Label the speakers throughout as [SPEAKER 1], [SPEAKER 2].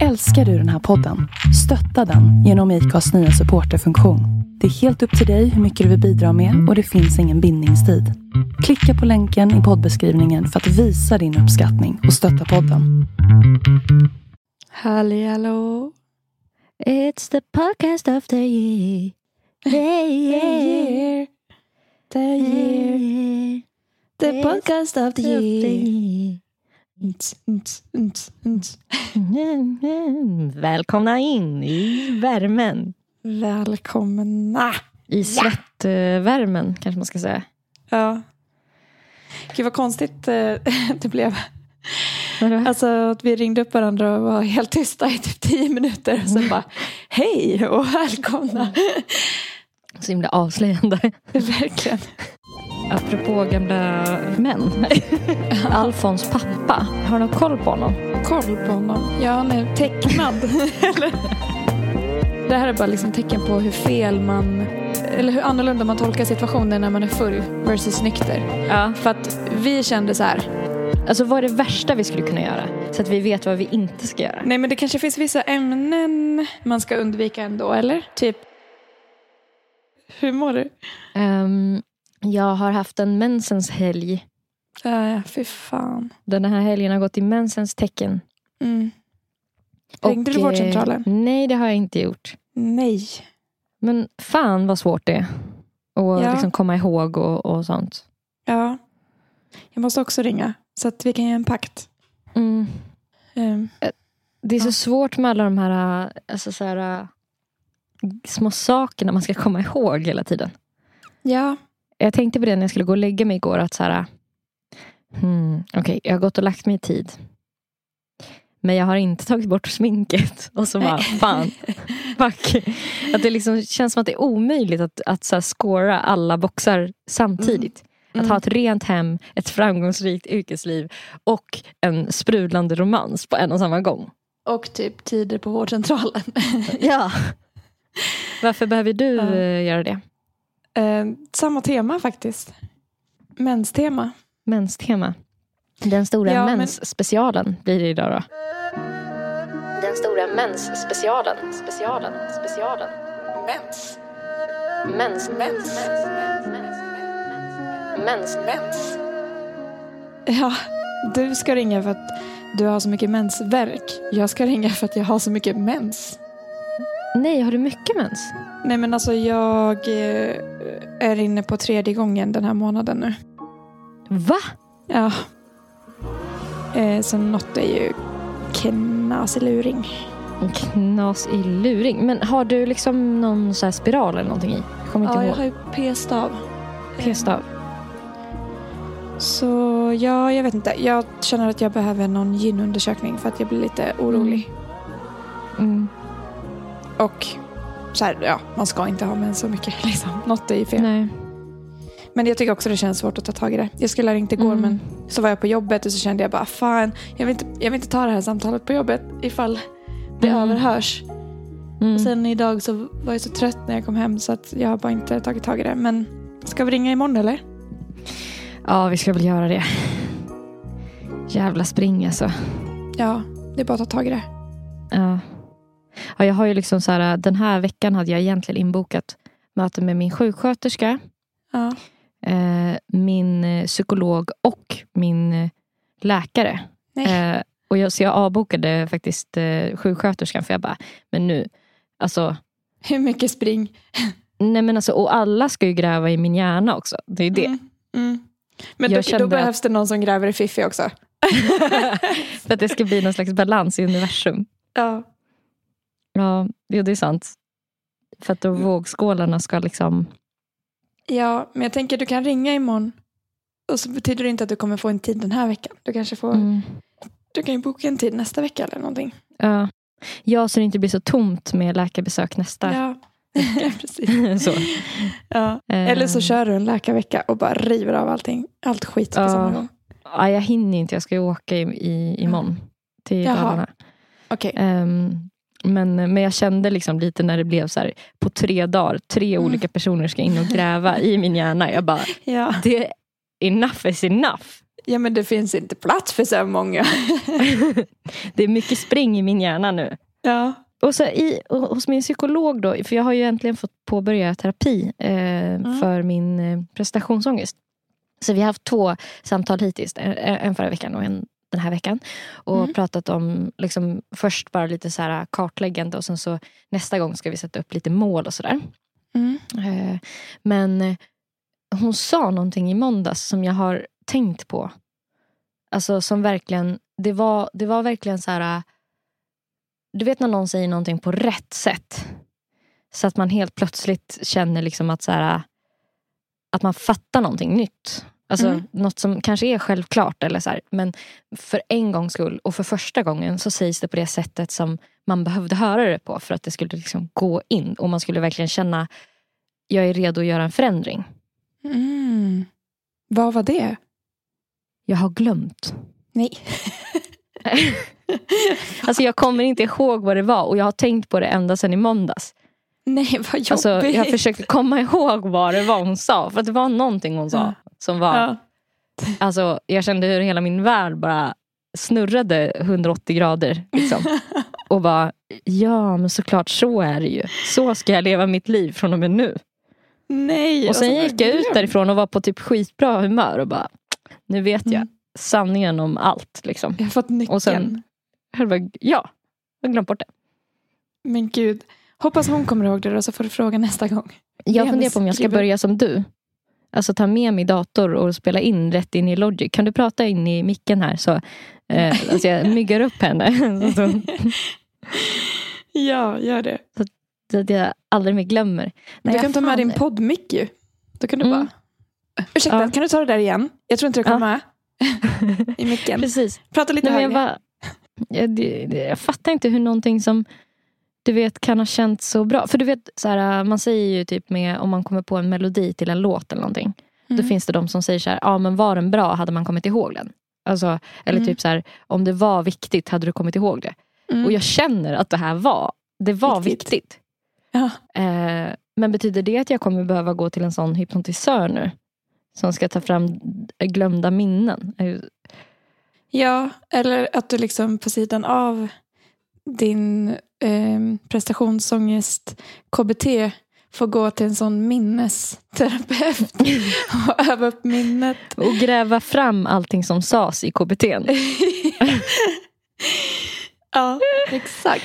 [SPEAKER 1] Älskar du den här podden? Stötta den genom IKAs nya supporterfunktion. Det är helt upp till dig hur mycket du vill bidra med och det finns ingen bindningstid. Klicka på länken i poddbeskrivningen för att visa din uppskattning och stötta podden.
[SPEAKER 2] Halli hallå.
[SPEAKER 3] It's the podcast of the year. The year.
[SPEAKER 2] The year. The podcast of the year.
[SPEAKER 3] Välkomna in i värmen.
[SPEAKER 2] Välkomna.
[SPEAKER 3] I svettvärmen kanske man ska säga.
[SPEAKER 2] Ja. Gud vad konstigt eh, det blev. Alltså att vi ringde upp varandra och var helt tysta i typ tio minuter. Och sen bara hej och välkomna.
[SPEAKER 3] Så himla avslöjande.
[SPEAKER 2] Verkligen.
[SPEAKER 3] Apropå gamla män. Alfons pappa. Har du koll på honom?
[SPEAKER 2] Koll på honom. Ja, han är tecknad. Det här är bara liksom tecken på hur fel man, eller hur annorlunda man tolkar situationer när man är full versus nykter.
[SPEAKER 3] Ja.
[SPEAKER 2] För att vi kände så här,
[SPEAKER 3] Alltså vad är det värsta vi skulle kunna göra? Så att vi vet vad vi inte ska göra.
[SPEAKER 2] nej men det kanske finns vissa ämnen man ska undvika ändå, eller? Typ, hur mår du?
[SPEAKER 3] Ehm, jag har haft en mensens helg.
[SPEAKER 2] Ja, fy fan.
[SPEAKER 3] Den här helgen har gått i mensens tecken.
[SPEAKER 2] Mm. Ringde
[SPEAKER 3] Och,
[SPEAKER 2] du
[SPEAKER 3] eh,
[SPEAKER 2] vårdcentralen?
[SPEAKER 3] Nej, det har jag inte gjort.
[SPEAKER 2] Nej.
[SPEAKER 3] Men fan vad svårt det är. Att
[SPEAKER 2] Ja.
[SPEAKER 3] liksom komma ihåg och, och sånt.
[SPEAKER 2] Ja. Jag måste också ringa, så att vi kan göra en pakt.
[SPEAKER 3] Mm.
[SPEAKER 2] Ehm,
[SPEAKER 3] Det är så
[SPEAKER 2] Ja.
[SPEAKER 3] svårt med alla de här, äh, alltså så här små sakerna man ska komma ihåg hela tiden.
[SPEAKER 2] ja,
[SPEAKER 3] Jag tänkte på det när jag skulle gå och lägga mig igår. att så här, hmm, Okej, jag har gått och lagt mig i tid. Men jag har inte tagit bort sminket. Och så bara, fan. Fuck. Att det liksom känns som att det är omöjligt att, att så här scora alla boxar samtidigt.
[SPEAKER 2] Mm.
[SPEAKER 3] Att ha ett rent hem, ett framgångsrikt yrkesliv och en sprudlande romans på en och samma gång.
[SPEAKER 2] och typ tider på vårdcentralen.
[SPEAKER 3] Ja. Varför behöver du
[SPEAKER 2] Ja.
[SPEAKER 3] eh, göra det?
[SPEAKER 2] Eh, samma tema faktiskt. Menstema.
[SPEAKER 3] Menstema. Den stora
[SPEAKER 2] Ja, men-
[SPEAKER 3] mensspecialen blir det idag då. Den stora mensspecialen. Specialen. Specialen.
[SPEAKER 2] Mens.
[SPEAKER 3] Mens.
[SPEAKER 2] Mens.
[SPEAKER 3] Mens.
[SPEAKER 2] Mens. Ja, du ska ringa för att du har så mycket mensvärk. Jag ska ringa för att jag har så mycket mens.
[SPEAKER 3] Nej, har du mycket mens?
[SPEAKER 2] Nej men alltså jag eh, är inne på tredje gången den här månaden nu.
[SPEAKER 3] Va?
[SPEAKER 2] Ja. Eh, så något är ju knasiluring.
[SPEAKER 3] En knas i luring. Men har du liksom någon så spiral eller någonting i? Jag kommer inte
[SPEAKER 2] Ja, jag
[SPEAKER 3] ihåg.
[SPEAKER 2] har ju p-stav.
[SPEAKER 3] P-stav.
[SPEAKER 2] Så ja, jag vet inte. Jag känner att jag behöver någon gynundersökning för att jag blir lite orolig.
[SPEAKER 3] Mm.
[SPEAKER 2] Och så här, ja, man ska inte ha mens så mycket. Liksom. Något är ju fel.
[SPEAKER 3] Nej.
[SPEAKER 2] Men jag tycker också det känns svårt att ta tag i det. Jag skulle ha ringt igår
[SPEAKER 3] Mm.
[SPEAKER 2] men så var jag på jobbet och så kände jag bara fan, jag vill inte, jag vill inte ta det här samtalet på jobbet ifall det
[SPEAKER 3] Mm.
[SPEAKER 2] överhörs.
[SPEAKER 3] Mm.
[SPEAKER 2] Och sen idag så var jag så trött när jag kom hem så att jag har bara inte tagit tag i det. Men ska vi ringa imorgon eller?
[SPEAKER 3] Ja, vi ska väl göra det. Jävla spring alltså.
[SPEAKER 2] Ja, det är bara att ta tag i det.
[SPEAKER 3] Ja. Ja, jag har ju liksom så här, den här veckan hade jag egentligen inbokat möte med min sjuksköterska,
[SPEAKER 2] Ja.
[SPEAKER 3] eh, min eh, psykolog och min läkare. Eh, och jag, så jag avbokade faktiskt eh, sjuksköterskan för jag bara, men nu, alltså,
[SPEAKER 2] Hur mycket spring?
[SPEAKER 3] nej men alltså, och alla ska ju gräva i min hjärna också. Det är det.
[SPEAKER 2] Mm. Mm. Men då, då behövs det någon som gräver i Fiffi också.
[SPEAKER 3] för att det ska bli någon slags balans i universum.
[SPEAKER 2] Ja.
[SPEAKER 3] Ja, det är sant. För att då vågskålarna ska liksom...
[SPEAKER 2] ja, men jag tänker du kan ringa imorgon. Och så betyder det inte att du kommer få en tid den här veckan. Du kanske får,
[SPEAKER 3] Mm.
[SPEAKER 2] du kan ju boka en tid nästa vecka eller någonting.
[SPEAKER 3] Ja. ja, så det inte blir så tomt med läkarbesök nästa.
[SPEAKER 2] Ja, precis.
[SPEAKER 3] så.
[SPEAKER 2] Ja.
[SPEAKER 3] Eh,
[SPEAKER 2] Eller så kör du en läkarvecka och bara river av allting. Allt skit på
[SPEAKER 3] Ja.
[SPEAKER 2] samma gång.
[SPEAKER 3] Ja, jag hinner inte, jag ska ju åka i, i, imorgon till
[SPEAKER 2] Jaha.
[SPEAKER 3] Dalarna.
[SPEAKER 2] Okej.
[SPEAKER 3] Ehm, men, men jag kände liksom lite när det blev så här, på tre dagar, tre
[SPEAKER 2] Mm.
[SPEAKER 3] olika personer ska in och gräva i min hjärna. Jag bara,
[SPEAKER 2] Ja.
[SPEAKER 3] det, enough is enough.
[SPEAKER 2] Ja men det finns inte plats för så många.
[SPEAKER 3] Det är mycket spring i min hjärna nu.
[SPEAKER 2] Ja.
[SPEAKER 3] Och så i, och hos min psykolog då, för jag har ju äntligen fått påbörja terapi eh, för min eh, prestationsångest. Så vi har haft två samtal hittills, en, en förra veckan och en den här veckan. Och pratat om, liksom, först bara lite så här kartläggande och sen så nästa gång ska vi sätta upp lite mål och sådär.
[SPEAKER 2] Mm.
[SPEAKER 3] Eh, men eh, hon sa någonting i måndags som jag har tänkt på. Alltså som verkligen, det var, det var verkligen så här. äh, Du vet när någon säger någonting på rätt sätt. Så att man helt plötsligt känner liksom att så här, att man fattar någonting nytt. Alltså
[SPEAKER 2] Mm.
[SPEAKER 3] något som kanske är självklart. Eller så här, men för en gångs skull och för första gången så sägs det på det sättet som man behövde höra det på. För att det skulle liksom gå in och man skulle verkligen känna jag är redo att göra en förändring.
[SPEAKER 2] Mm. Vad var det?
[SPEAKER 3] Jag har glömt.
[SPEAKER 2] Nej.
[SPEAKER 3] Alltså jag kommer inte ihåg vad det var och jag har tänkt på det ända sedan i måndags.
[SPEAKER 2] Nej vad jobbigt.
[SPEAKER 3] Alltså, jag försökte komma ihåg vad det var hon sa. För att det var någonting hon sa. Som var...
[SPEAKER 2] Ja.
[SPEAKER 3] Alltså, jag kände hur hela min värld bara snurrade 180 grader. Liksom. Och bara, ja men såklart så är det ju. Så ska jag leva mitt liv från och med nu.
[SPEAKER 2] Nej.
[SPEAKER 3] Och sen
[SPEAKER 2] alltså,
[SPEAKER 3] gick jag ut därifrån och var på typ skitbra humör och bara, nu vet jag
[SPEAKER 2] Mm.
[SPEAKER 3] sanningen om allt. Liksom.
[SPEAKER 2] Jag har fått nyckeln.
[SPEAKER 3] Och sen- Jag bara, ja, jag har glömt bort det.
[SPEAKER 2] Men gud. Hoppas hon kommer ihåg det då så får du fråga nästa gång.
[SPEAKER 3] Jag funderar på om jag ska börja som du. Alltså ta med min dator och spela in rätt in i Logic. Kan du prata in i micken här så eh, alltså jag myggar upp henne.
[SPEAKER 2] Ja, gör det.
[SPEAKER 3] så att jag aldrig mer glömmer. Nej,
[SPEAKER 2] du kan
[SPEAKER 3] jag
[SPEAKER 2] ta med din poddmick ju. Då kan du
[SPEAKER 3] Mm.
[SPEAKER 2] bara... Ursäkta,
[SPEAKER 3] Ja.
[SPEAKER 2] kan du ta det där igen? Jag tror inte det kom
[SPEAKER 3] Ja.
[SPEAKER 2] med. I micken.
[SPEAKER 3] Precis.
[SPEAKER 2] Prata lite
[SPEAKER 3] Nej, men jag,
[SPEAKER 2] högre.
[SPEAKER 3] bara, jag, det, jag fattar inte hur någonting som du vet kan ha känts så bra. För du vet, så här, man säger ju typ med om man kommer på en melodi till en låt eller någonting. Då
[SPEAKER 2] Mm.
[SPEAKER 3] finns det de som säger så här, ja men var den bra hade man kommit ihåg den. Alltså, eller
[SPEAKER 2] Mm.
[SPEAKER 3] typ så här, om det var viktigt hade du kommit ihåg det.
[SPEAKER 2] Mm.
[SPEAKER 3] Och jag känner att det här var, det var
[SPEAKER 2] Viktigt.
[SPEAKER 3] viktigt.
[SPEAKER 2] Ja.
[SPEAKER 3] Eh, men betyder det att jag kommer behöva gå till en sån hypnotisör nu? Som ska ta fram glömda minnen?
[SPEAKER 2] Ja, eller att du liksom på sidan av din eh, prestationsångest KBT får gå till en sån minnesterapeut och öva upp minnet.
[SPEAKER 3] Och gräva fram allting som sades i KBT.
[SPEAKER 2] ja, exakt.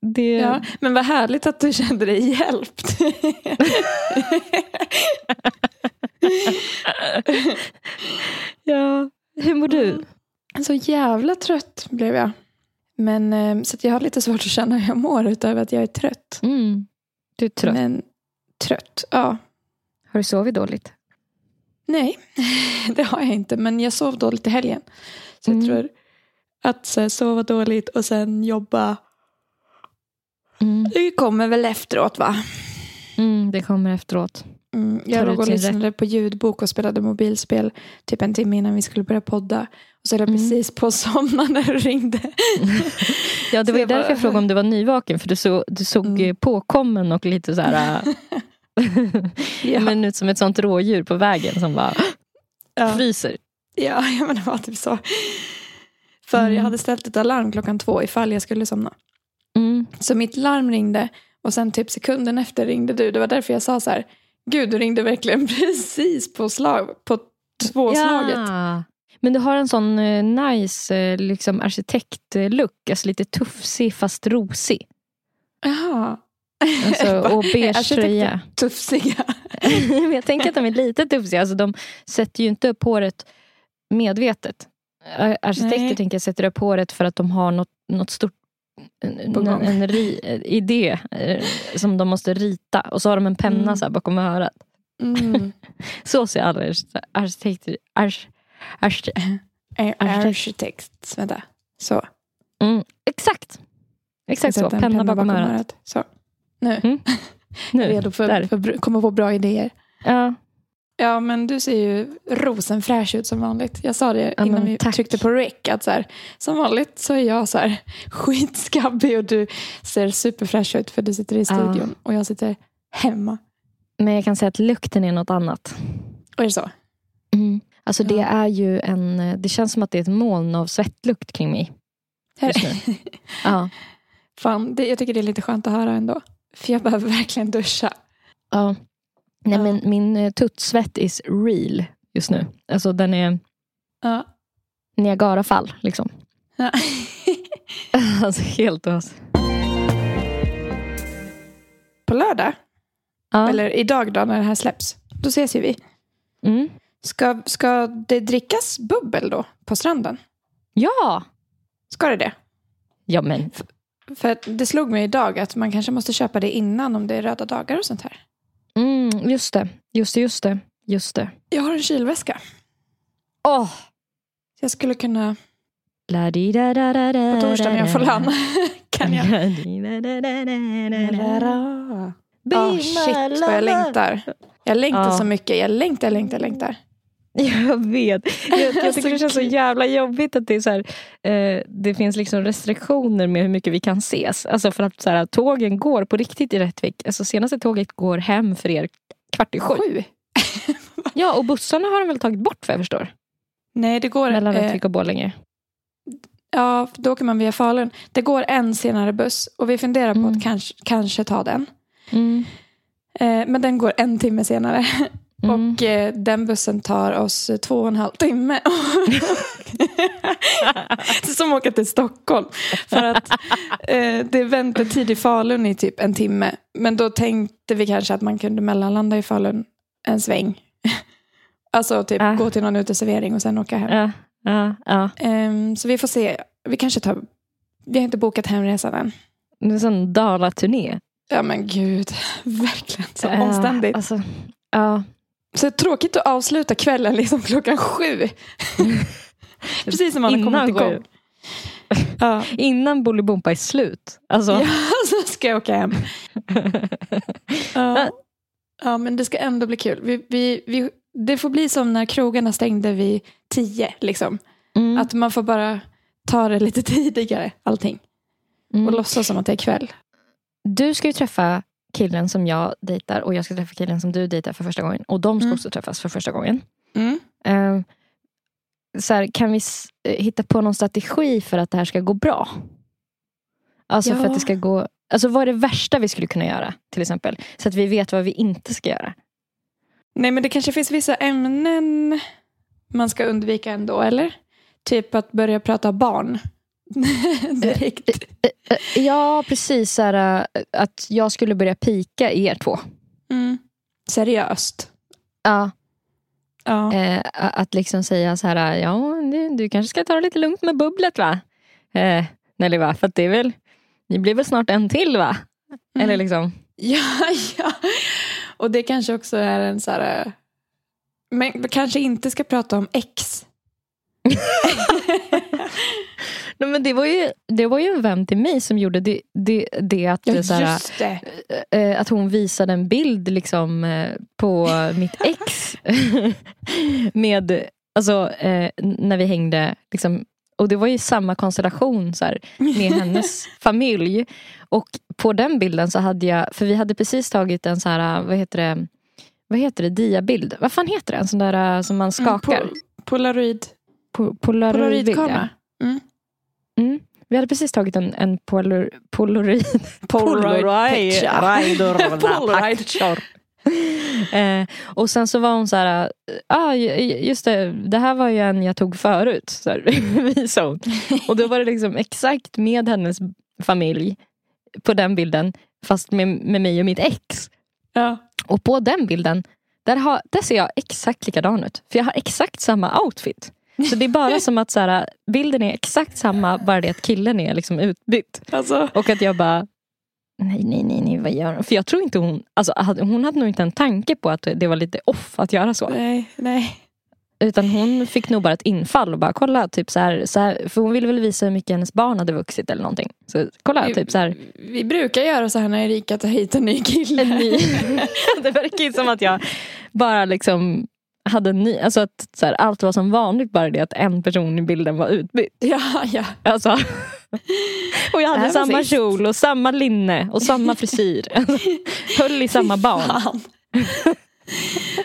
[SPEAKER 3] Det,
[SPEAKER 2] Ja, men vad härligt att du kände dig hjälpt.
[SPEAKER 3] ja. Hur mår du?
[SPEAKER 2] Så jävla trött blev jag. Men, eh, så jag har lite svårt att känna hur jag mår utöver att jag är trött.
[SPEAKER 3] Mm. Du är trött.
[SPEAKER 2] Men trött, ja.
[SPEAKER 3] Har du sovit dåligt?
[SPEAKER 2] Nej, det har jag inte. Men jag sov dåligt i helgen. Så
[SPEAKER 3] Mm.
[SPEAKER 2] jag tror att så här, sova dåligt och sen jobba.
[SPEAKER 3] Mm.
[SPEAKER 2] Det kommer väl efteråt va?
[SPEAKER 3] Mm, det kommer efteråt.
[SPEAKER 2] Mm, jag låg och lyssnade på ljudbok och spelade mobilspel typ en timme innan vi skulle börja podda. Och så höll jag
[SPEAKER 3] Mm.
[SPEAKER 2] precis på att somna när du ringde.
[SPEAKER 3] Ja, det var ju
[SPEAKER 2] jag bara-
[SPEAKER 3] därför jag frågade om du var nyvaken. För du, så, du såg
[SPEAKER 2] Mm.
[SPEAKER 3] mm. påkommen och lite så här...
[SPEAKER 2] Ja.
[SPEAKER 3] men ut som ett sånt rådjur på vägen som bara
[SPEAKER 2] Ja.
[SPEAKER 3] fryser.
[SPEAKER 2] Ja, ja, men det var typ så. För
[SPEAKER 3] Mm.
[SPEAKER 2] jag hade ställt ett alarm klockan två ifall jag skulle somna.
[SPEAKER 3] Mm.
[SPEAKER 2] Så mitt larm ringde och sen typ sekunden efter ringde du. Det var därför jag sa så här. Gud, du ringde verkligen precis på, slag, på tvåslaget.
[SPEAKER 3] Ja. Men du har en sån eh, nice eh, liksom arkitektlook. Alltså lite tufsig fast rosig.
[SPEAKER 2] Jaha.
[SPEAKER 3] Alltså, och beige tröja.
[SPEAKER 2] Tufsiga.
[SPEAKER 3] Jag tänker att de är lite tufsiga. Alltså, de sätter ju inte upp håret medvetet. Ar- Arkitekter
[SPEAKER 2] Nej.
[SPEAKER 3] tänker jag sätter upp håret för att de har något, något stort en, en ri, idé eh, som de måste rita. Och så har de en penna
[SPEAKER 2] Mm.
[SPEAKER 3] så bakom örat.
[SPEAKER 2] Mm.
[SPEAKER 3] Så ser alla arkitekter ars, ars,
[SPEAKER 2] Ar-
[SPEAKER 3] Arkitekt.
[SPEAKER 2] Vänta. Så.
[SPEAKER 3] mm, Exakt. Exakt så.
[SPEAKER 2] En
[SPEAKER 3] Penna, bakom, örat.
[SPEAKER 2] Så. Nu.
[SPEAKER 3] Mm. Nu,
[SPEAKER 2] Redo för,
[SPEAKER 3] där.
[SPEAKER 2] för att komma på bra idéer.
[SPEAKER 3] Ja,
[SPEAKER 2] Ja, men du ser ju rosenfräsch ut som vanligt. Jag sa det
[SPEAKER 3] Ja,
[SPEAKER 2] innan vi
[SPEAKER 3] tack.
[SPEAKER 2] tryckte på rec. Att så här, som vanligt så är jag så här skitskabbig och du ser superfräsch ut för du sitter i
[SPEAKER 3] Ja.
[SPEAKER 2] studion och jag sitter hemma.
[SPEAKER 3] men jag kan säga att lukten är något annat.
[SPEAKER 2] Och är det så?
[SPEAKER 3] Mm. Alltså det
[SPEAKER 2] Ja.
[SPEAKER 3] är ju en, det känns som att det är ett moln av svettlukt kring mig. Just nu. Ja.
[SPEAKER 2] Fan, det, jag tycker det är lite skönt att höra ändå. För jag behöver verkligen duscha.
[SPEAKER 3] ja. Nej
[SPEAKER 2] Ja.
[SPEAKER 3] men min eh, tuttsvett is real just nu. Alltså den är
[SPEAKER 2] Ja.
[SPEAKER 3] Niagarafall liksom.
[SPEAKER 2] Ja.
[SPEAKER 3] alltså helt ös.
[SPEAKER 2] På lördag,
[SPEAKER 3] Ja.
[SPEAKER 2] eller idag då när det här släpps, då ses ju vi.
[SPEAKER 3] Mm.
[SPEAKER 2] Ska, ska det drickas bubbel då på stranden?
[SPEAKER 3] Ja!
[SPEAKER 2] Ska det det?
[SPEAKER 3] Ja men
[SPEAKER 2] För att det slog mig idag att man kanske måste köpa det innan om det är röda dagar och sånt här.
[SPEAKER 3] Mm, just det. Just det, just det. Just det.
[SPEAKER 2] Jag har en kylväska.
[SPEAKER 3] Åh!
[SPEAKER 2] Jag skulle kunna,
[SPEAKER 3] La di da da da da
[SPEAKER 2] på torsdag när jag får lön, kan jag.
[SPEAKER 3] La di da da da da da da.
[SPEAKER 2] Ja,
[SPEAKER 3] Be
[SPEAKER 2] shit vad jag längtar. Jag längtar
[SPEAKER 3] Ja.
[SPEAKER 2] så mycket. Jag längtar, längtar, längtar.
[SPEAKER 3] Jag vet. Jag, jag tycker
[SPEAKER 2] Så
[SPEAKER 3] det känns så jävla jobbigt att det är så här, eh, det finns liksom restriktioner med hur mycket vi kan ses. Alltså för att så här, tågen går på riktigt i Rättvik. Alltså senaste tåget går hem för er kvart i sju.
[SPEAKER 2] Sju?
[SPEAKER 3] Ja, och bussarna har de väl tagit bort vad jag förstår.
[SPEAKER 2] Nej, det går...
[SPEAKER 3] Mellan
[SPEAKER 2] eh,
[SPEAKER 3] Rättvik och Borlänge.
[SPEAKER 2] ja, då åker man via Falun. Det går en senare buss och vi funderar på
[SPEAKER 3] Mm.
[SPEAKER 2] att kanske, kanske ta den.
[SPEAKER 3] Mm.
[SPEAKER 2] Eh, men den går en timme senare.
[SPEAKER 3] Mm.
[SPEAKER 2] Och eh, den bussen tar oss två och en halv timme. Som åker till Stockholm. För att eh, det är väntetid i Falun i typ en timme. Men då tänkte vi kanske att man kunde mellanlanda i Falun en sväng. Alltså typ
[SPEAKER 3] Ah.
[SPEAKER 2] gå till någon uteservering och sen åka hem.
[SPEAKER 3] Ja, ja.
[SPEAKER 2] Ehm, så vi får se. Vi kanske tar... Vi har inte bokat hemresan än.
[SPEAKER 3] Det är en sån Dala-turné.
[SPEAKER 2] Ja men gud, verkligen så omständigt.
[SPEAKER 3] Alltså, ja.
[SPEAKER 2] Så tråkigt att avsluta kvällen liksom klockan sju. Precis som man har
[SPEAKER 3] Innan
[SPEAKER 2] kommit
[SPEAKER 3] sju.
[SPEAKER 2] igång. Ja.
[SPEAKER 3] Innan Bolibompa är slut. Alltså,
[SPEAKER 2] ja, så ska jag åka hem. Ja. ja, men det ska ändå bli kul. Vi, vi, vi, det får bli som när krogarna stängde vid tio. Liksom.
[SPEAKER 3] mm,
[SPEAKER 2] Att man får bara ta det lite tidigare, allting.
[SPEAKER 3] mm.
[SPEAKER 2] Och låtsas som att det är kväll.
[SPEAKER 3] Du ska ju träffa killen som jag dejtar och jag ska träffa killen som du dejtar för första gången. Och de ska
[SPEAKER 2] Mm.
[SPEAKER 3] också träffas för första gången.
[SPEAKER 2] Mm.
[SPEAKER 3] Eh, så här, kan vi eh, hitta på någon strategi för att det här ska gå bra? Alltså för
[SPEAKER 2] Ja.
[SPEAKER 3] att det ska gå... Alltså vad är det värsta vi skulle kunna göra till exempel? Så att vi vet vad vi inte ska göra.
[SPEAKER 2] Nej, men det kanske finns vissa ämnen man ska undvika ändå, eller? Typ att börja prata barn. Direkt.
[SPEAKER 3] Ja, precis. Så här, att jag skulle börja pika er två.
[SPEAKER 2] Mm. Seriöst.
[SPEAKER 3] Ja,
[SPEAKER 2] Ja.
[SPEAKER 3] eh, att liksom säga så här, ja, du, du kanske ska ta det lite lugnt med bubblet va? Eh, Nelly va? För att det är väl, ni blir väl snart en till va?
[SPEAKER 2] Mm.
[SPEAKER 3] Eller liksom,
[SPEAKER 2] Ja, ja. Och det kanske också är en så här... eh, Men kanske inte ska prata om ex.
[SPEAKER 3] Nej, men det, var ju, det var ju en vän till mig som gjorde det, det, det att,
[SPEAKER 2] Ja,
[SPEAKER 3] så här,
[SPEAKER 2] just det.
[SPEAKER 3] eh, att hon visade en bild liksom, eh, på mitt ex. med, alltså, eh, när vi hängde. Liksom, och det var ju samma konstellation så här, med hennes familj. Och på den bilden så hade jag, för vi hade precis tagit en så här, vad heter det, vad heter det, diabild. Vad fan heter det? En sån där eh, som man skakar.
[SPEAKER 2] Mm, po- Polaroid.
[SPEAKER 3] Po- Polaroidbild,
[SPEAKER 2] Polaroidkamera. Mm.
[SPEAKER 3] Mm. Vi hade precis tagit en, en polor, polaroid.
[SPEAKER 2] Polaroid. Polaroid.
[SPEAKER 3] eh, och sen så var hon så här, ah, just det, det här var ju en jag tog förut. Så här, hon. Och då var det liksom exakt med hennes familj på den bilden. Fast med, med mig och mitt ex.
[SPEAKER 2] Ja.
[SPEAKER 3] Och på den bilden, där, har, där ser jag exakt likadan ut. För jag har exakt samma outfit. Så det är bara som att så här, bilden är exakt samma, bara det att killen är liksom utbytt.
[SPEAKER 2] Alltså,
[SPEAKER 3] Och att jag bara, nej, nej, nej, nej vad gör hon? För jag tror inte hon, alltså, hon hade nog inte en tanke på att det var lite off att göra så.
[SPEAKER 2] nej, nej.
[SPEAKER 3] Utan hon fick nog bara ett infall och bara kolla, typ så här, så här, för hon ville väl visa hur mycket hennes barn hade vuxit eller någonting. Så kolla, typ så här,
[SPEAKER 2] Vi brukar göra så här när Erika tar hit en ny kille.
[SPEAKER 3] en ny. det verkar ju som att jag bara liksom hade en ny, alltså att så här, allt var som vanligt bara det att en person i bilden var utbytt.
[SPEAKER 2] Ja, ja.
[SPEAKER 3] Alltså. Och jag hade samma
[SPEAKER 2] visst.
[SPEAKER 3] kjol och samma linne och samma frisyr. Höll i samma barn.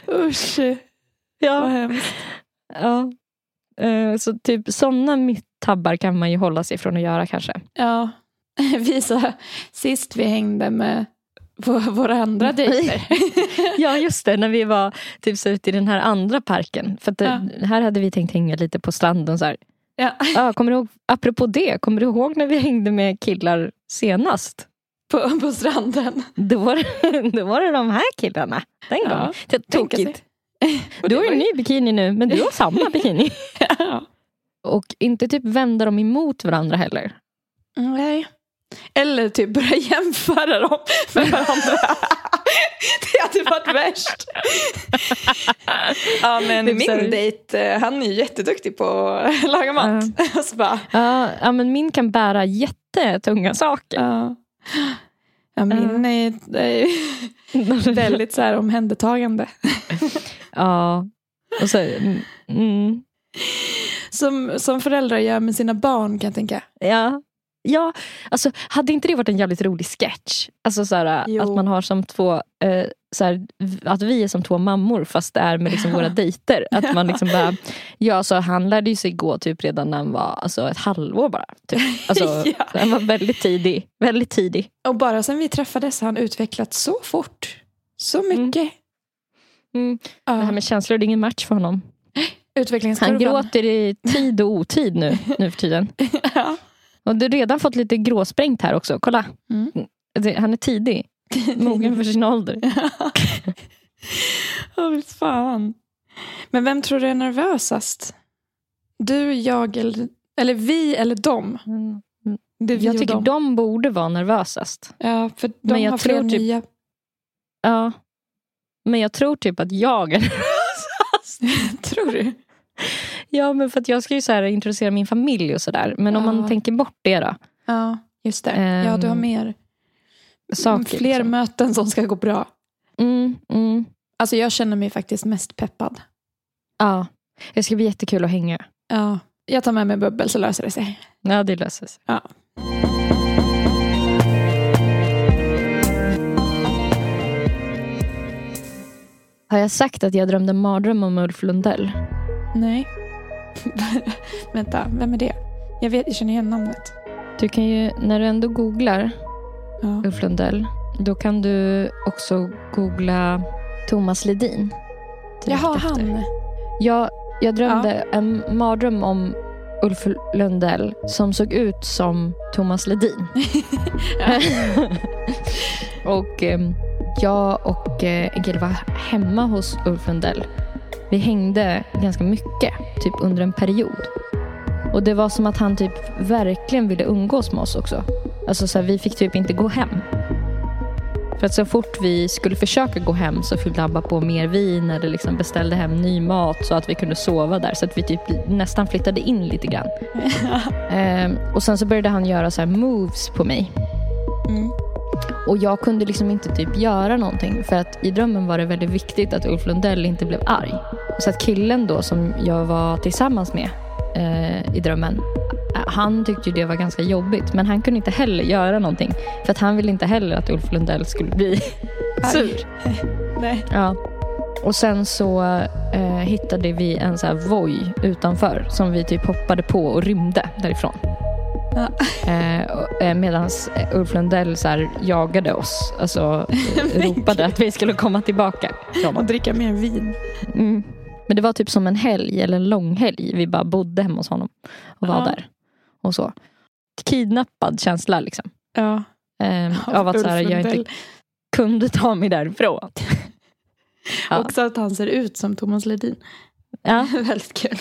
[SPEAKER 2] Usch, vad
[SPEAKER 3] Ja.
[SPEAKER 2] hemskt.
[SPEAKER 3] Ja. Eh, Så typ sådana tabbar kan man ju hålla sig från att göra kanske.
[SPEAKER 2] Ja. Vi sa, sist vi hängde med på våra andra dejter.
[SPEAKER 3] Ja just det, när vi var typ så ute i den här andra parken. För att det, här hade vi tänkt hänga lite på stranden. Så här.
[SPEAKER 2] ja.
[SPEAKER 3] Ja, kommer du ihåg, apropå det, kommer du ihåg när vi hängde med killar senast?
[SPEAKER 2] På, på stranden.
[SPEAKER 3] Då var, det, då var det de här killarna. Den gången.
[SPEAKER 2] Ja, tänka sig.
[SPEAKER 3] tokigt. Du har ju en ny bikini nu, men du har samma bikini.
[SPEAKER 2] Ja.
[SPEAKER 3] Och inte typ vända dem emot varandra heller.
[SPEAKER 2] Nej. Eller typ börja jämföra dem med varandra. det hade varit värst. ja men min dejt, eh, han är ju jätteduktig på att laga mat. Så bara,
[SPEAKER 3] Ja, ja, men min kan bära jättetunga saker.
[SPEAKER 2] ja. Ja, min är, är väldigt så här omhändertagande.
[SPEAKER 3] Ja. Och så, mm,
[SPEAKER 2] Som, som föräldrar gör med sina barn kan jag tänka.
[SPEAKER 3] ja. Ja, alltså hade inte det varit en jävligt rolig sketch? Alltså så här, att man har som två, eh, så här, att vi är som två mammor fast det är med liksom våra dejter. Att man liksom bara, ja så han lärde ju sig gå typ redan när han var alltså, ett halvår bara. Typ. Alltså,
[SPEAKER 2] Ja.
[SPEAKER 3] Han var väldigt tidig. Väldigt tidig.
[SPEAKER 2] Och bara sen vi träffades har han utvecklats så fort. Så mycket.
[SPEAKER 3] Mm.
[SPEAKER 2] Ja.
[SPEAKER 3] Det här med känslor det är ingen match för honom. Han gråter i tid och otid nu, nu för tiden.
[SPEAKER 2] ja.
[SPEAKER 3] Och du har redan fått lite gråsprängt här också. Kolla.
[SPEAKER 2] Mm.
[SPEAKER 3] Han är tidig. Mogen för sin ålder.
[SPEAKER 2] Åh, oh, fan. Men vem tror du är nervösast? Du, jag eller, eller vi eller dem? Vi
[SPEAKER 3] Jag tycker
[SPEAKER 2] dem.
[SPEAKER 3] de borde vara nervösast.
[SPEAKER 2] Ja, för de
[SPEAKER 3] Men
[SPEAKER 2] har fler
[SPEAKER 3] typ-
[SPEAKER 2] nya.
[SPEAKER 3] Ja. Men jag tror typ att jag är nervösast.
[SPEAKER 2] tror du?
[SPEAKER 3] Ja, men för att jag ska ju så här introducera min familj och sådär. Men om
[SPEAKER 2] Ja.
[SPEAKER 3] man tänker bort det då.
[SPEAKER 2] Ja, just det. ja, du har
[SPEAKER 3] Ehm,
[SPEAKER 2] mer.
[SPEAKER 3] Saker,
[SPEAKER 2] fler
[SPEAKER 3] liksom.
[SPEAKER 2] möten som ska gå bra.
[SPEAKER 3] Mm, mm.
[SPEAKER 2] Alltså jag känner mig faktiskt mest peppad.
[SPEAKER 3] Ja. Det ska bli jättekul att hänga.
[SPEAKER 2] Ja. Jag tar med mig bubbel så löser det sig.
[SPEAKER 3] Ja, det löser sig.
[SPEAKER 2] Ja.
[SPEAKER 3] Har jag sagt att jag drömde mardröm om Ulf Lundell?
[SPEAKER 2] Nej. Vänta, vem är det? Jag, vet, jag känner igen namnet.
[SPEAKER 3] Du kan ju, när du ändå googlar
[SPEAKER 2] Ja.
[SPEAKER 3] Ulf Lundell, då kan du också googla Thomas Ledin.
[SPEAKER 2] Jaha,
[SPEAKER 3] efter.
[SPEAKER 2] han.
[SPEAKER 3] Jag, jag drömde en mardröm om Ulf Lundell som såg ut som Thomas Ledin.
[SPEAKER 2] Ja.
[SPEAKER 3] och eh, jag och eh, en kille var hemma hos Ulf Lundell. Vi hängde ganska mycket, typ under en period. Och det var som att han typ verkligen ville umgås med oss också. Alltså så här, vi fick typ inte gå hem. För att så fort vi skulle försöka gå hem så fyllde han bara på mer vin eller liksom beställde hem ny mat så att vi kunde sova där. Så att vi typ nästan flyttade in lite grann. Ehm, och sen så började han göra så här moves på mig.
[SPEAKER 2] Mm.
[SPEAKER 3] Och jag kunde liksom inte typ göra någonting för att i drömmen var det väldigt viktigt att Ulf Lundell inte blev arg. Så att killen då som jag var tillsammans med eh, i drömmen, han tyckte det var ganska jobbigt men han kunde inte heller göra någonting för att han ville inte heller att Ulf Lundell skulle bli sur.
[SPEAKER 2] Nej.
[SPEAKER 3] Ja. Och sen så eh, hittade vi en så här voj utanför som vi typ hoppade på och rymde därifrån.
[SPEAKER 2] Ja.
[SPEAKER 3] Eh, eh, Medan Ulf Lundell så här jagade oss. Alltså ropade att vi skulle komma tillbaka.
[SPEAKER 2] Och dricka mer vin.
[SPEAKER 3] Mm. Men det var typ som en helg eller en lång helg. Vi bara bodde hemma hos honom och var
[SPEAKER 2] Ja.
[SPEAKER 3] där. Och så. Kidnappad känsla liksom.
[SPEAKER 2] Ja.
[SPEAKER 3] Eh,
[SPEAKER 2] Av
[SPEAKER 3] av att så här, jag inte kunde ta mig därifrån. Ja.
[SPEAKER 2] Också att han ser ut som Thomas Ledin.
[SPEAKER 3] Ja.
[SPEAKER 2] Väldigt kul.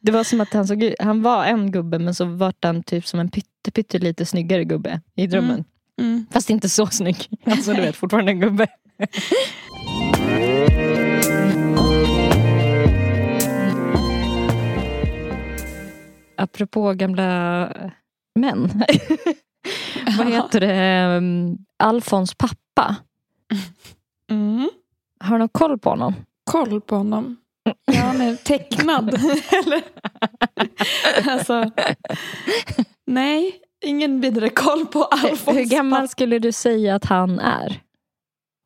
[SPEAKER 3] Det var som att han såg ut, han var en gubbe men så var han typ som en pytte, pytte lite snyggare gubbe i drömmen.
[SPEAKER 2] Mm.
[SPEAKER 3] Fast inte så snygg. Alltså du vet fortfarande en gubbe. Apropå gamla män. Vad heter det? Um, Alfons pappa.
[SPEAKER 2] Mm.
[SPEAKER 3] Har du någon koll på honom?
[SPEAKER 2] Koll på honom. Ja, men tecknad. Eller? alltså, nej, ingen vidare koll på Alfons
[SPEAKER 3] Hur gammal
[SPEAKER 2] pappa
[SPEAKER 3] skulle du säga att han är?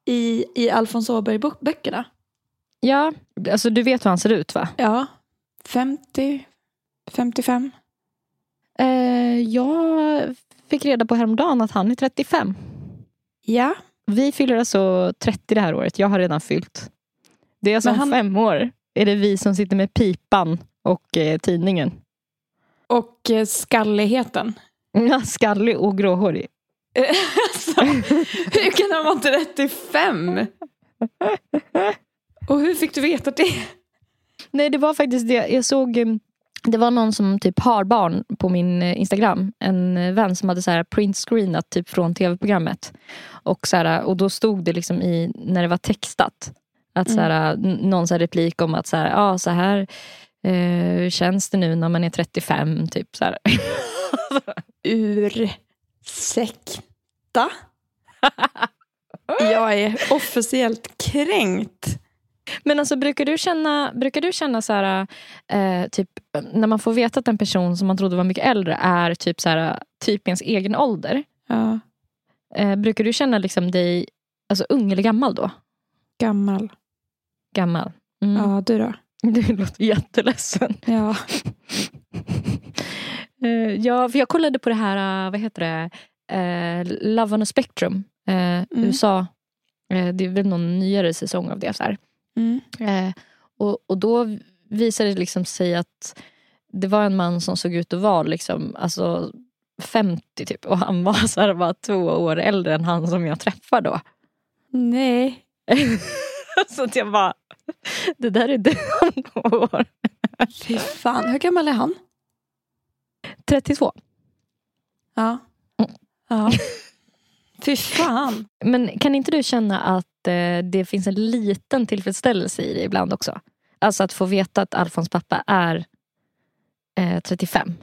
[SPEAKER 2] i, i Alfons Åberg-böckerna.
[SPEAKER 3] Ja, alltså du vet hur han ser ut va?
[SPEAKER 2] Ja, 50? 55?
[SPEAKER 3] Eh, jag fick reda på häromdagen att han är 35.
[SPEAKER 2] Ja.
[SPEAKER 3] Vi fyller alltså 30 det här året. Jag har redan fyllt. Det är alltså om
[SPEAKER 2] han-
[SPEAKER 3] fem år. Är det vi som sitter med pipan och eh, tidningen.
[SPEAKER 2] Och eh, skalligheten.
[SPEAKER 3] Ja, skallig och gråhårig.
[SPEAKER 2] alltså, hur kan han vara 35? Och hur fick du veta det?
[SPEAKER 3] Nej, det var faktiskt det. Jag såg... Det var någon som typ har barn på min eh, Instagram. En eh, vän som hade så här printscreenat typ från tv-programmet. Och, så här, och då stod det liksom i, när det var textat. Att så här, n- någon så här replik om att så här, ja, så här eh, känns det nu när man är 35. Typ så här.
[SPEAKER 2] Ursäkta? Jag är officiellt kränkt.
[SPEAKER 3] Men alltså brukar du känna, brukar du känna så här, eh, typ när man får veta att en person som man trodde var mycket äldre är typ så här, typ ens egen ålder.
[SPEAKER 2] Ja,
[SPEAKER 3] Eh, brukar du känna liksom dig alltså, ung eller gammal då?
[SPEAKER 2] gammal.
[SPEAKER 3] Gammal. Mm.
[SPEAKER 2] Ja, du då?
[SPEAKER 3] Du låter jätteledsen.
[SPEAKER 2] Ja.
[SPEAKER 3] Eh, ja, för jag kollade på det här, eh, vad heter det, eh, Love on a Spectrum. Eh, USA. Eh, det är väl någon nyare säsong av det. Så här.
[SPEAKER 2] Mm.
[SPEAKER 3] Eh, och, och då visade det liksom sig att det var en man som såg ut att vara liksom, alltså 50 typ. Och han var så här, bara två år äldre än han som jag träffade då.
[SPEAKER 2] Nej.
[SPEAKER 3] så att jag bara, det där är du om två år.
[SPEAKER 2] Fy fan. Hur gammal är han?
[SPEAKER 3] 32.
[SPEAKER 2] Ja. Ja. Fy fan.
[SPEAKER 3] Men kan inte du känna att eh, det finns en liten tillfredsställelse i det ibland också? Alltså att få veta att Alfons pappa är eh, 35.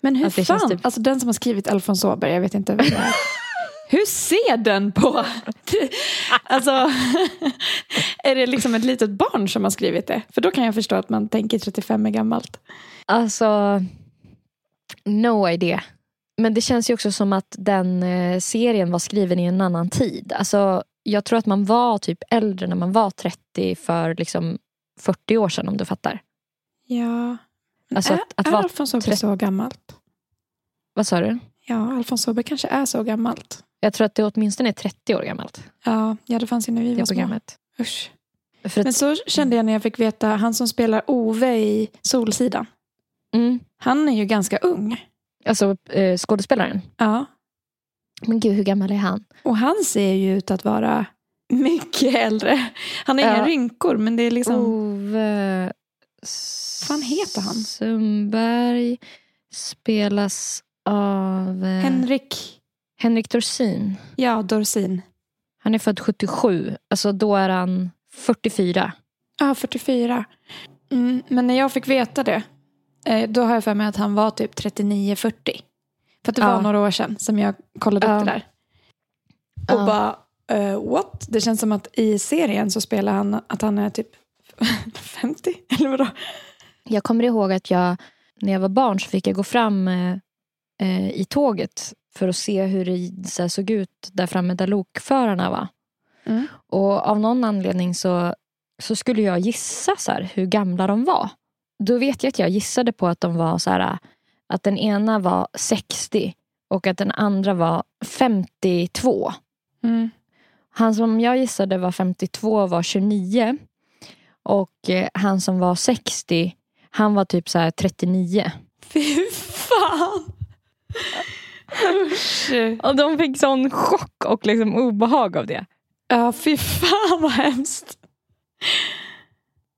[SPEAKER 2] Men hur
[SPEAKER 3] Att
[SPEAKER 2] fan?
[SPEAKER 3] typ-
[SPEAKER 2] Alltså den som har skrivit Alfons Åberg, jag vet inte vem det är. Hur ser den på? alltså, är det liksom ett litet barn som har skrivit det? För då kan jag förstå att man tänker 35 är gammalt.
[SPEAKER 3] Alltså, no idea. Men det känns ju också som att den eh, serien var skriven i en annan tid. Alltså, jag tror att man var typ äldre när man var 30 för liksom 40 år sedan om du fattar.
[SPEAKER 2] Ja.
[SPEAKER 3] Alltså
[SPEAKER 2] är
[SPEAKER 3] att- att
[SPEAKER 2] är
[SPEAKER 3] vara
[SPEAKER 2] Alfons Åberg
[SPEAKER 3] trett-
[SPEAKER 2] så gammalt?
[SPEAKER 3] Vad sa du?
[SPEAKER 2] Ja, Alfons Åberg kanske är så gammalt.
[SPEAKER 3] Jag tror att det åtminstone är 30 år gammalt.
[SPEAKER 2] Ja, ja det fanns ju när vi
[SPEAKER 3] Det
[SPEAKER 2] var små.
[SPEAKER 3] programmet.
[SPEAKER 2] Usch.
[SPEAKER 3] För
[SPEAKER 2] Men
[SPEAKER 3] att,
[SPEAKER 2] så kände jag när jag fick veta, han som spelar Ove i Solsidan.
[SPEAKER 3] mm,
[SPEAKER 2] Han är ju ganska ung.
[SPEAKER 3] alltså eh, skådespelaren.
[SPEAKER 2] Ja.
[SPEAKER 3] Men gud, hur gammal är han?
[SPEAKER 2] Och han ser ju ut att vara mycket äldre. Han har
[SPEAKER 3] Ja.
[SPEAKER 2] inga rynkor men det är liksom...
[SPEAKER 3] Ove
[SPEAKER 2] fan heter han?
[SPEAKER 3] Sundberg spelas av eh,
[SPEAKER 2] Henrik,
[SPEAKER 3] Henrik Dorsin.
[SPEAKER 2] ja Dorsin.
[SPEAKER 3] Han är född 77. Alltså då är han 44.
[SPEAKER 2] Ja, 44. Mm, men när jag fick veta det, eh, då har jag för mig att han var typ 39-40. För att det
[SPEAKER 3] Ja.
[SPEAKER 2] var några år sedan som jag kollade upp
[SPEAKER 3] Ja.
[SPEAKER 2] det där. Och
[SPEAKER 3] Ja.
[SPEAKER 2] bara, eh, what? Det känns som att i serien så spelar han att han är typ 50, eller vadå?
[SPEAKER 3] Jag kommer ihåg att jag när jag var barn så fick jag gå fram eh, eh, i tåget för att se hur det såg ut där framme där lokförarna var.
[SPEAKER 2] Mm.
[SPEAKER 3] Och av någon anledning så, så skulle jag gissa så här, hur gamla de var. Då vet jag att jag gissade på att de var så här, att den ena var 60 och att den andra var 52.
[SPEAKER 2] Mm.
[SPEAKER 3] Han som jag gissade var 52 var 29. Och eh, han som var 60, han var typ så här 39.
[SPEAKER 2] Fy fan! Usch.
[SPEAKER 3] Och de fick sån chock och liksom obehag av det.
[SPEAKER 2] Ja, fy fan vad hemskt.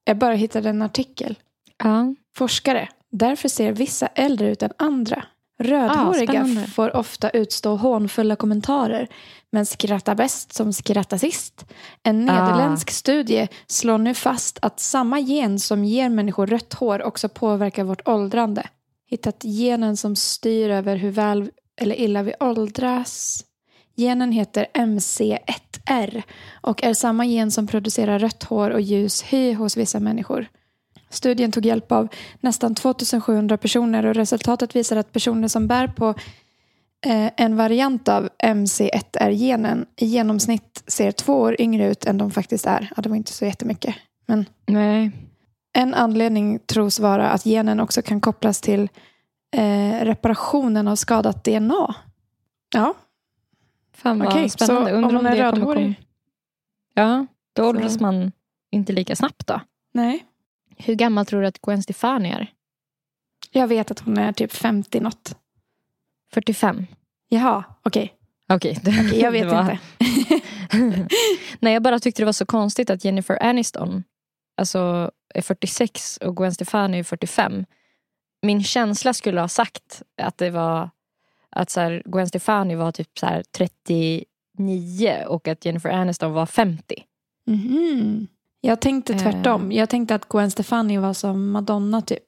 [SPEAKER 2] Jag bara hittade en artikel.
[SPEAKER 3] Ja.
[SPEAKER 2] Forskare. Därför ser vissa äldre ut än andra.
[SPEAKER 3] Ah,
[SPEAKER 2] Rödhåriga
[SPEAKER 3] spännande.
[SPEAKER 2] får ofta utstå hånfulla kommentarer men skrattar bäst som skrattar sist. En
[SPEAKER 3] Ah.
[SPEAKER 2] nederländsk studie slår nu fast att samma gen som ger människor rött hår också påverkar vårt åldrande. Hittat genen som styr över hur väl eller illa vi åldras. Genen heter MC1R och är samma gen som producerar rött hår och ljus hy hos vissa människor. Studien tog hjälp av nästan 2700 personer och resultatet visar att personer som bär på eh, en variant av MC1R-genen i genomsnitt ser två år yngre ut än de faktiskt är. Ja, det var inte så jättemycket. Men
[SPEAKER 3] Nej.
[SPEAKER 2] En anledning tros vara att genen också kan kopplas till eh, reparationen av skadat DNA. Ja,
[SPEAKER 3] Fan vad
[SPEAKER 2] Okej,
[SPEAKER 3] spännande.
[SPEAKER 2] så
[SPEAKER 3] Undrar
[SPEAKER 2] om hon är rödhårig?
[SPEAKER 3] Ja, då åldras man inte lika snabbt då.
[SPEAKER 2] nej.
[SPEAKER 3] Hur gammal tror du att Gwen Stefani är?
[SPEAKER 2] Jag vet att hon är typ 50 något.
[SPEAKER 3] 45?
[SPEAKER 2] Jaha, okej.
[SPEAKER 3] Okej, det-
[SPEAKER 2] Okej, jag vet
[SPEAKER 3] var-
[SPEAKER 2] inte.
[SPEAKER 3] Nej, jag bara tyckte det var så konstigt att Jennifer Aniston alltså, är 46 och Gwen Stefani är 45. Min känsla skulle ha sagt att det var att så här, Gwen Stefani var typ så här 39 och att Jennifer Aniston var 50.
[SPEAKER 2] Mhm. Jag tänkte
[SPEAKER 3] Eh.
[SPEAKER 2] tvärtom. Jag tänkte att Gwen Stefani var som Madonna typ.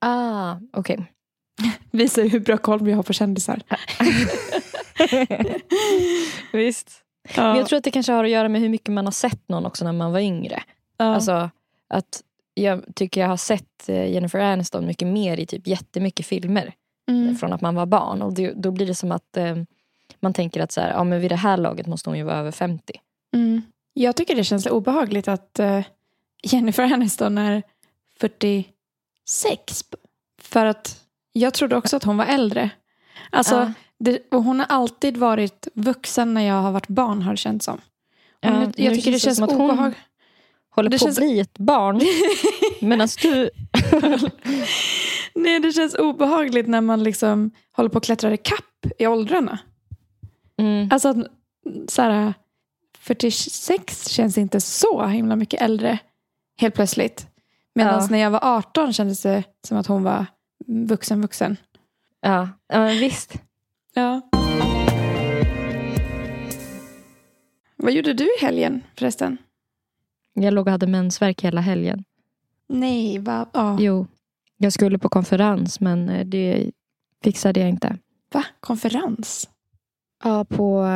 [SPEAKER 3] Ah, okej.
[SPEAKER 2] Visar ju hur bra koll vi har på kändisar.
[SPEAKER 3] Visst.
[SPEAKER 2] Ja.
[SPEAKER 3] Men jag tror att det kanske har att göra med hur mycket man har sett någon också när man var yngre.
[SPEAKER 2] ja.
[SPEAKER 3] Alltså att jag tycker jag har sett eh, Jennifer Aniston mycket mer i typ jättemycket filmer
[SPEAKER 2] mm.
[SPEAKER 3] från att man var barn. Och det, då blir det som att eh, man tänker att så här, ja, men vid det här laget måste hon ju vara över 50.
[SPEAKER 2] Mm. Jag tycker det känns obehagligt att eh, Jennifer Aniston är 46. För att jag trodde också att hon var äldre. Alltså,
[SPEAKER 3] Ja.
[SPEAKER 2] det, och hon har alltid varit vuxen när jag har varit barn har det känts som. Nu,
[SPEAKER 3] nu
[SPEAKER 2] jag tycker det
[SPEAKER 3] känns det
[SPEAKER 2] känns
[SPEAKER 3] som att hon-
[SPEAKER 2] obehagligt.
[SPEAKER 3] Håller
[SPEAKER 2] Det
[SPEAKER 3] på
[SPEAKER 2] känns-
[SPEAKER 3] att bli ett barn. Medan du...
[SPEAKER 2] Nej, det känns obehagligt när man liksom håller på att klättra i kapp i åldrarna.
[SPEAKER 3] Mm.
[SPEAKER 2] Alltså, så här, 46 känns inte så himla mycket äldre helt plötsligt. Medan
[SPEAKER 3] Ja.
[SPEAKER 2] när jag var 18 kändes det som att hon var vuxen vuxen.
[SPEAKER 3] Ja, ja men visst.
[SPEAKER 2] Ja. Vad gjorde du i helgen förresten?
[SPEAKER 3] Jag låg och hade mensvärk hela helgen.
[SPEAKER 2] Nej, va? Ja.
[SPEAKER 3] Jo, jag skulle på konferens men eh, det fixade jag inte.
[SPEAKER 2] Va? Konferens?
[SPEAKER 3] Ja, på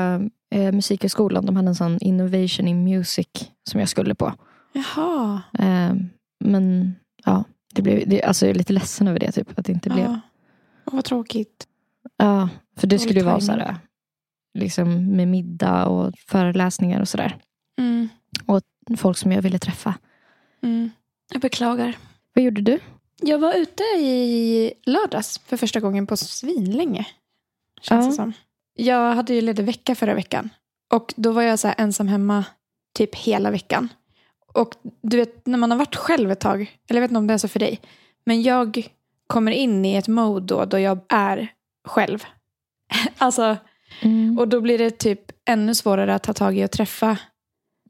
[SPEAKER 3] eh, Musikhögskolan. De hade en sån Innovation in Music som jag skulle på.
[SPEAKER 2] Jaha.
[SPEAKER 3] Eh, men ja, det blev, det, alltså jag är lite ledsen över det. Typ, att det inte blev.
[SPEAKER 2] Ja. Åh, vad tråkigt.
[SPEAKER 3] Ja, för det skulle ju vara så här, liksom med middag och föreläsningar och sådär.
[SPEAKER 2] Mm.
[SPEAKER 3] Folk som jag ville träffa.
[SPEAKER 2] Mm. Jag beklagar.
[SPEAKER 3] Vad gjorde du?
[SPEAKER 2] Jag var ute i lördags för första gången på svinlänge. Känns
[SPEAKER 3] Ja.
[SPEAKER 2] det som. Jag hade ju ledig vecka förra veckan. Och då var jag så ensam hemma typ hela veckan. Och du vet, när man har varit själv ett tag, eller jag vet inte om det är så för dig, men jag kommer in i ett mode då, då jag är själv. alltså,
[SPEAKER 3] Mm.
[SPEAKER 2] och då blir det typ ännu svårare att ta tag i och träffa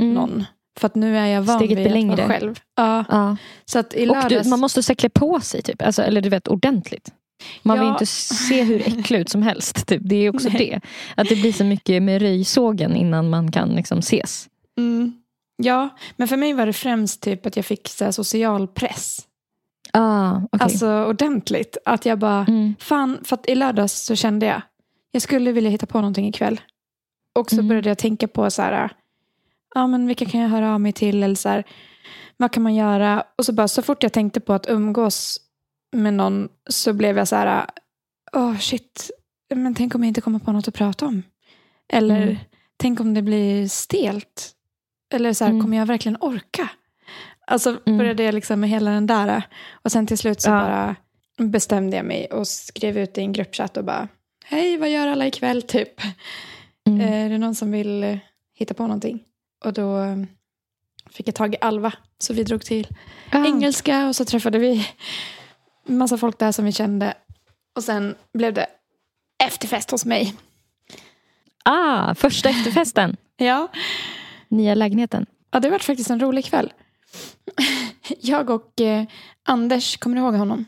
[SPEAKER 3] Mm.
[SPEAKER 2] någon. För att nu är jag van
[SPEAKER 3] Steget
[SPEAKER 2] vid att vara själv. Ja,
[SPEAKER 3] Ja.
[SPEAKER 2] så att i lördags...
[SPEAKER 3] du, man måste klä på sig, typ. alltså, eller du vet ordentligt. Man vill
[SPEAKER 2] Ja.
[SPEAKER 3] inte se hur äcklig ut som helst. Typ. Det är också
[SPEAKER 2] Nej.
[SPEAKER 3] det. Att det blir så mycket med röjsågen innan man kan liksom ses.
[SPEAKER 2] Mm. Ja, men för mig var det främst typ att jag fick så social press.
[SPEAKER 3] Ah, okay.
[SPEAKER 2] Alltså ordentligt. Att jag bara,
[SPEAKER 3] mm.
[SPEAKER 2] fan, för att i lördags så kände jag, jag skulle vilja hitta på någonting ikväll. Och så
[SPEAKER 3] Mm.
[SPEAKER 2] började jag tänka på så här, ja men vilka kan jag höra av mig till eller så här, vad kan man göra? Och så bara så fort jag tänkte på att umgås med någon så blev jag så här, åh shit, men tänk om jag inte kommer på något att prata om. Eller
[SPEAKER 3] Mm.
[SPEAKER 2] tänk om det blir stelt. Eller så här,
[SPEAKER 3] Mm.
[SPEAKER 2] kommer jag verkligen orka? Alltså
[SPEAKER 3] Mm.
[SPEAKER 2] började jag liksom med hela den där. Och sen till slut så
[SPEAKER 3] Ja.
[SPEAKER 2] bara bestämde jag mig och skrev ut i en gruppchatt och bara, hej vad gör alla ikväll typ?
[SPEAKER 3] Mm.
[SPEAKER 2] Är det någon som vill eh, hitta på någonting? Och då eh, fick jag tag i Alva. Så vi drog till
[SPEAKER 3] Ah.
[SPEAKER 2] engelska och så träffade vi massa folk där som vi kände. Och sen blev det efterfest hos mig.
[SPEAKER 3] Ah, första efterfesten.
[SPEAKER 2] Ja,
[SPEAKER 3] Nya lägenheten.
[SPEAKER 2] ja det var faktiskt en rolig kväll. Jag och eh, Anders, kommer du ihåg honom?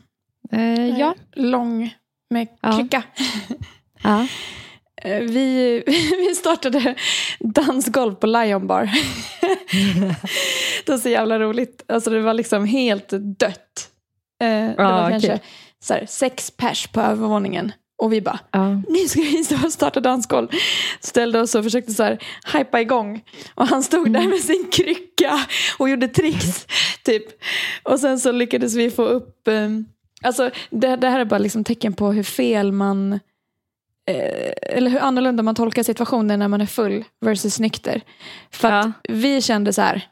[SPEAKER 3] Eh, ja.
[SPEAKER 2] Lång med krycka.
[SPEAKER 3] ja.
[SPEAKER 2] Eh, Vi, vi startade dansgolv på Lion Bar. det var så jävla roligt. Alltså det var liksom helt dött. Eh, Det var
[SPEAKER 3] okej.
[SPEAKER 2] kanske så här, sex pers på övervåningen. Och vi bara,
[SPEAKER 3] ja.
[SPEAKER 2] nu ska vi starta dansgolv. Ställde oss och försökte så här hypa igång. Och han stod där med sin krycka och gjorde tricks. typ. Och sen så lyckades vi få upp, eh, alltså det, det här är bara liksom tecken på hur fel man, eh, eller hur annorlunda man tolkar situationer när man är full versus nykter. För att
[SPEAKER 3] Ja.
[SPEAKER 2] vi kände så här,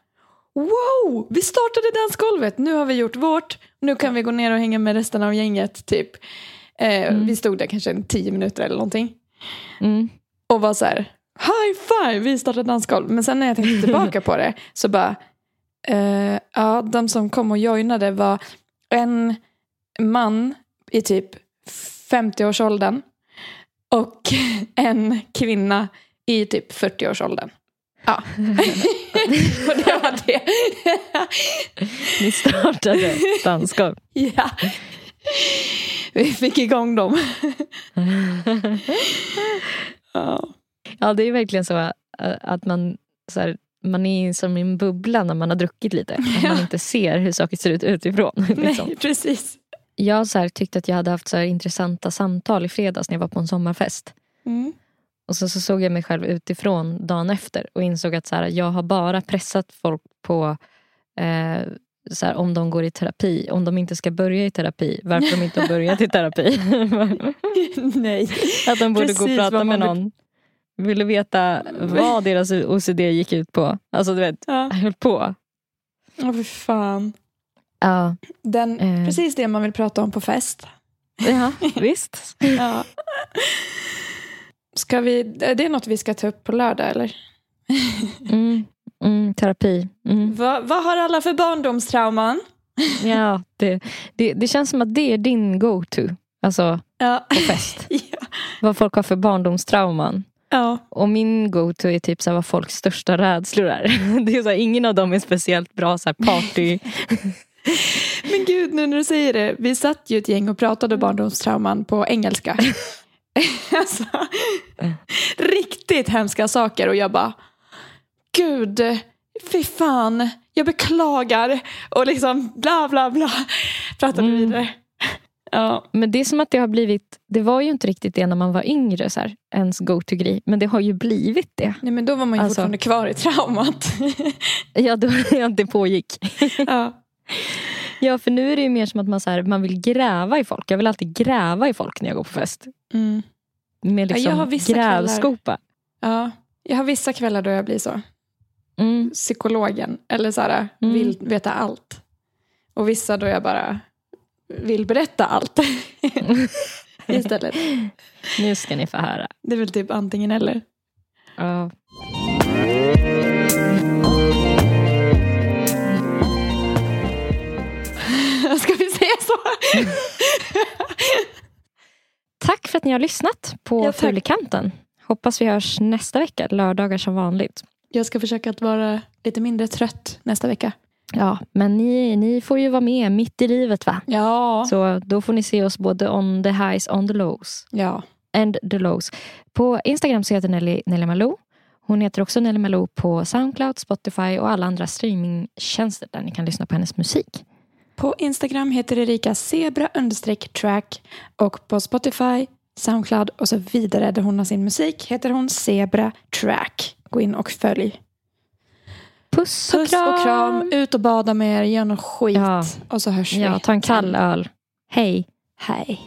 [SPEAKER 2] wow, vi startade dansgolvet, nu har vi gjort vårt, nu kan vi gå ner och hänga med resten av gänget. typ. Eh,
[SPEAKER 3] Mm.
[SPEAKER 2] Vi stod där kanske en tio minuter eller någonting.
[SPEAKER 3] Mm.
[SPEAKER 2] Och var så här, high five, vi startade dansgolv. Men sen när jag tänkte tillbaka på det så bara, eh, ja, de som kom och joinade var en man i typ 50-årsåldern och en kvinna i typ 40-årsåldern. Ja, och det var det.
[SPEAKER 3] Ni startade dansgolv.
[SPEAKER 2] ja. Vi fick igång dem. ja.
[SPEAKER 3] Ja, det är verkligen så att man, så här, man är som i en bubbla när man har druckit lite. Att man
[SPEAKER 2] Ja.
[SPEAKER 3] inte ser hur saker ser ut utifrån. Liksom.
[SPEAKER 2] Nej, precis.
[SPEAKER 3] Jag så här, tyckte att jag hade haft så intressanta samtal i fredags när jag var på en sommarfest.
[SPEAKER 2] Mm.
[SPEAKER 3] Och så, så såg jag mig själv utifrån dagen efter och insåg att så här, jag har bara pressat folk på eh, så här, om de går i terapi, om de inte ska börja i terapi, varför de inte har börjat i terapi.
[SPEAKER 2] Nej.
[SPEAKER 3] att de borde gå och
[SPEAKER 2] Precis
[SPEAKER 3] prata med någon. Ville veta vad deras OCD gick ut på. Alltså du vet,
[SPEAKER 2] Ja.
[SPEAKER 3] höll på.
[SPEAKER 2] Åh, fy fan.
[SPEAKER 3] Ja,
[SPEAKER 2] Den,
[SPEAKER 3] Eh.
[SPEAKER 2] Precis det man vill prata om på fest.
[SPEAKER 3] ja visst.
[SPEAKER 2] Ja. Ska vi, är det något vi ska ta upp på lördag eller?
[SPEAKER 3] Mm, mm, terapi. Mm.
[SPEAKER 2] Va, vad har alla för barndomstrauman?
[SPEAKER 3] Ja, det, det, det känns som att det är din go-to. Alltså
[SPEAKER 2] Ja.
[SPEAKER 3] på fest.
[SPEAKER 2] ja.
[SPEAKER 3] Vad folk har för barndomstrauman.
[SPEAKER 2] ja.
[SPEAKER 3] Och min go-to är typ så här vad folks största rädslor är. Det är så här, ingen av dem är speciellt bra så här party.
[SPEAKER 2] Men gud, nu när du säger det. Vi satt ju ett gäng och pratade barndomstrauman på engelska. alltså, riktigt hemska saker och jag bara, gud, fy fan, jag beklagar. Och liksom bla bla bla. Pratade
[SPEAKER 3] Mm.
[SPEAKER 2] vidare. Ja,
[SPEAKER 3] Men det är som att det har blivit, det var ju inte riktigt det när man var yngre, så här, ens go-to-grej. Men det har ju blivit det.
[SPEAKER 2] nej, men då var man ju
[SPEAKER 3] Alltså-
[SPEAKER 2] fortfarande kvar i traumat.
[SPEAKER 3] Ja, då, ja det pågick.
[SPEAKER 2] ja.
[SPEAKER 3] Ja, för nu är det ju mer som att man, så här, man vill gräva i folk. Jag vill alltid gräva i folk när jag går på fest.
[SPEAKER 2] Mm.
[SPEAKER 3] Med
[SPEAKER 2] Ja,
[SPEAKER 3] liksom
[SPEAKER 2] jag har vissa kvällar.
[SPEAKER 3] grävskopa.
[SPEAKER 2] Ja. Jag har vissa kvällar då jag blir så.
[SPEAKER 3] Mm.
[SPEAKER 2] psykologen. Eller så här,
[SPEAKER 3] Mm.
[SPEAKER 2] vill veta allt. Och vissa då jag bara vill berätta allt. Istället.
[SPEAKER 3] Nu ska ni få höra.
[SPEAKER 2] Det är väl typ antingen eller.
[SPEAKER 3] Ja.
[SPEAKER 2] Ska vi säga så?
[SPEAKER 3] Tack för att ni har lyssnat på
[SPEAKER 2] Ja, tack.
[SPEAKER 3] Hoppas vi hörs nästa vecka, lördagar som vanligt.
[SPEAKER 2] Jag ska försöka att vara lite mindre trött nästa vecka.
[SPEAKER 3] Ja, men ni, ni får ju vara med mitt i livet va?
[SPEAKER 2] Ja.
[SPEAKER 3] Så då får ni se oss både on the highs, on the lows.
[SPEAKER 2] ja.
[SPEAKER 3] And the lows. På Instagram så heter Nelly, Nelly Malou. Hon heter också Nelly Malou på Soundcloud, Spotify och alla andra streamingtjänster där ni kan lyssna på hennes musik.
[SPEAKER 2] På Instagram heter Erika zebra track och på Spotify, Soundcloud och så vidare där hon har sin musik heter hon zebra track. Gå in och följ.
[SPEAKER 3] Puss och
[SPEAKER 2] Puss
[SPEAKER 3] kram!
[SPEAKER 2] och kram, ut och bada med er, gör något skit
[SPEAKER 3] Ja.
[SPEAKER 2] och så hörs
[SPEAKER 3] Ja,
[SPEAKER 2] vi.
[SPEAKER 3] ta en kall öl. Hej!
[SPEAKER 2] Hej.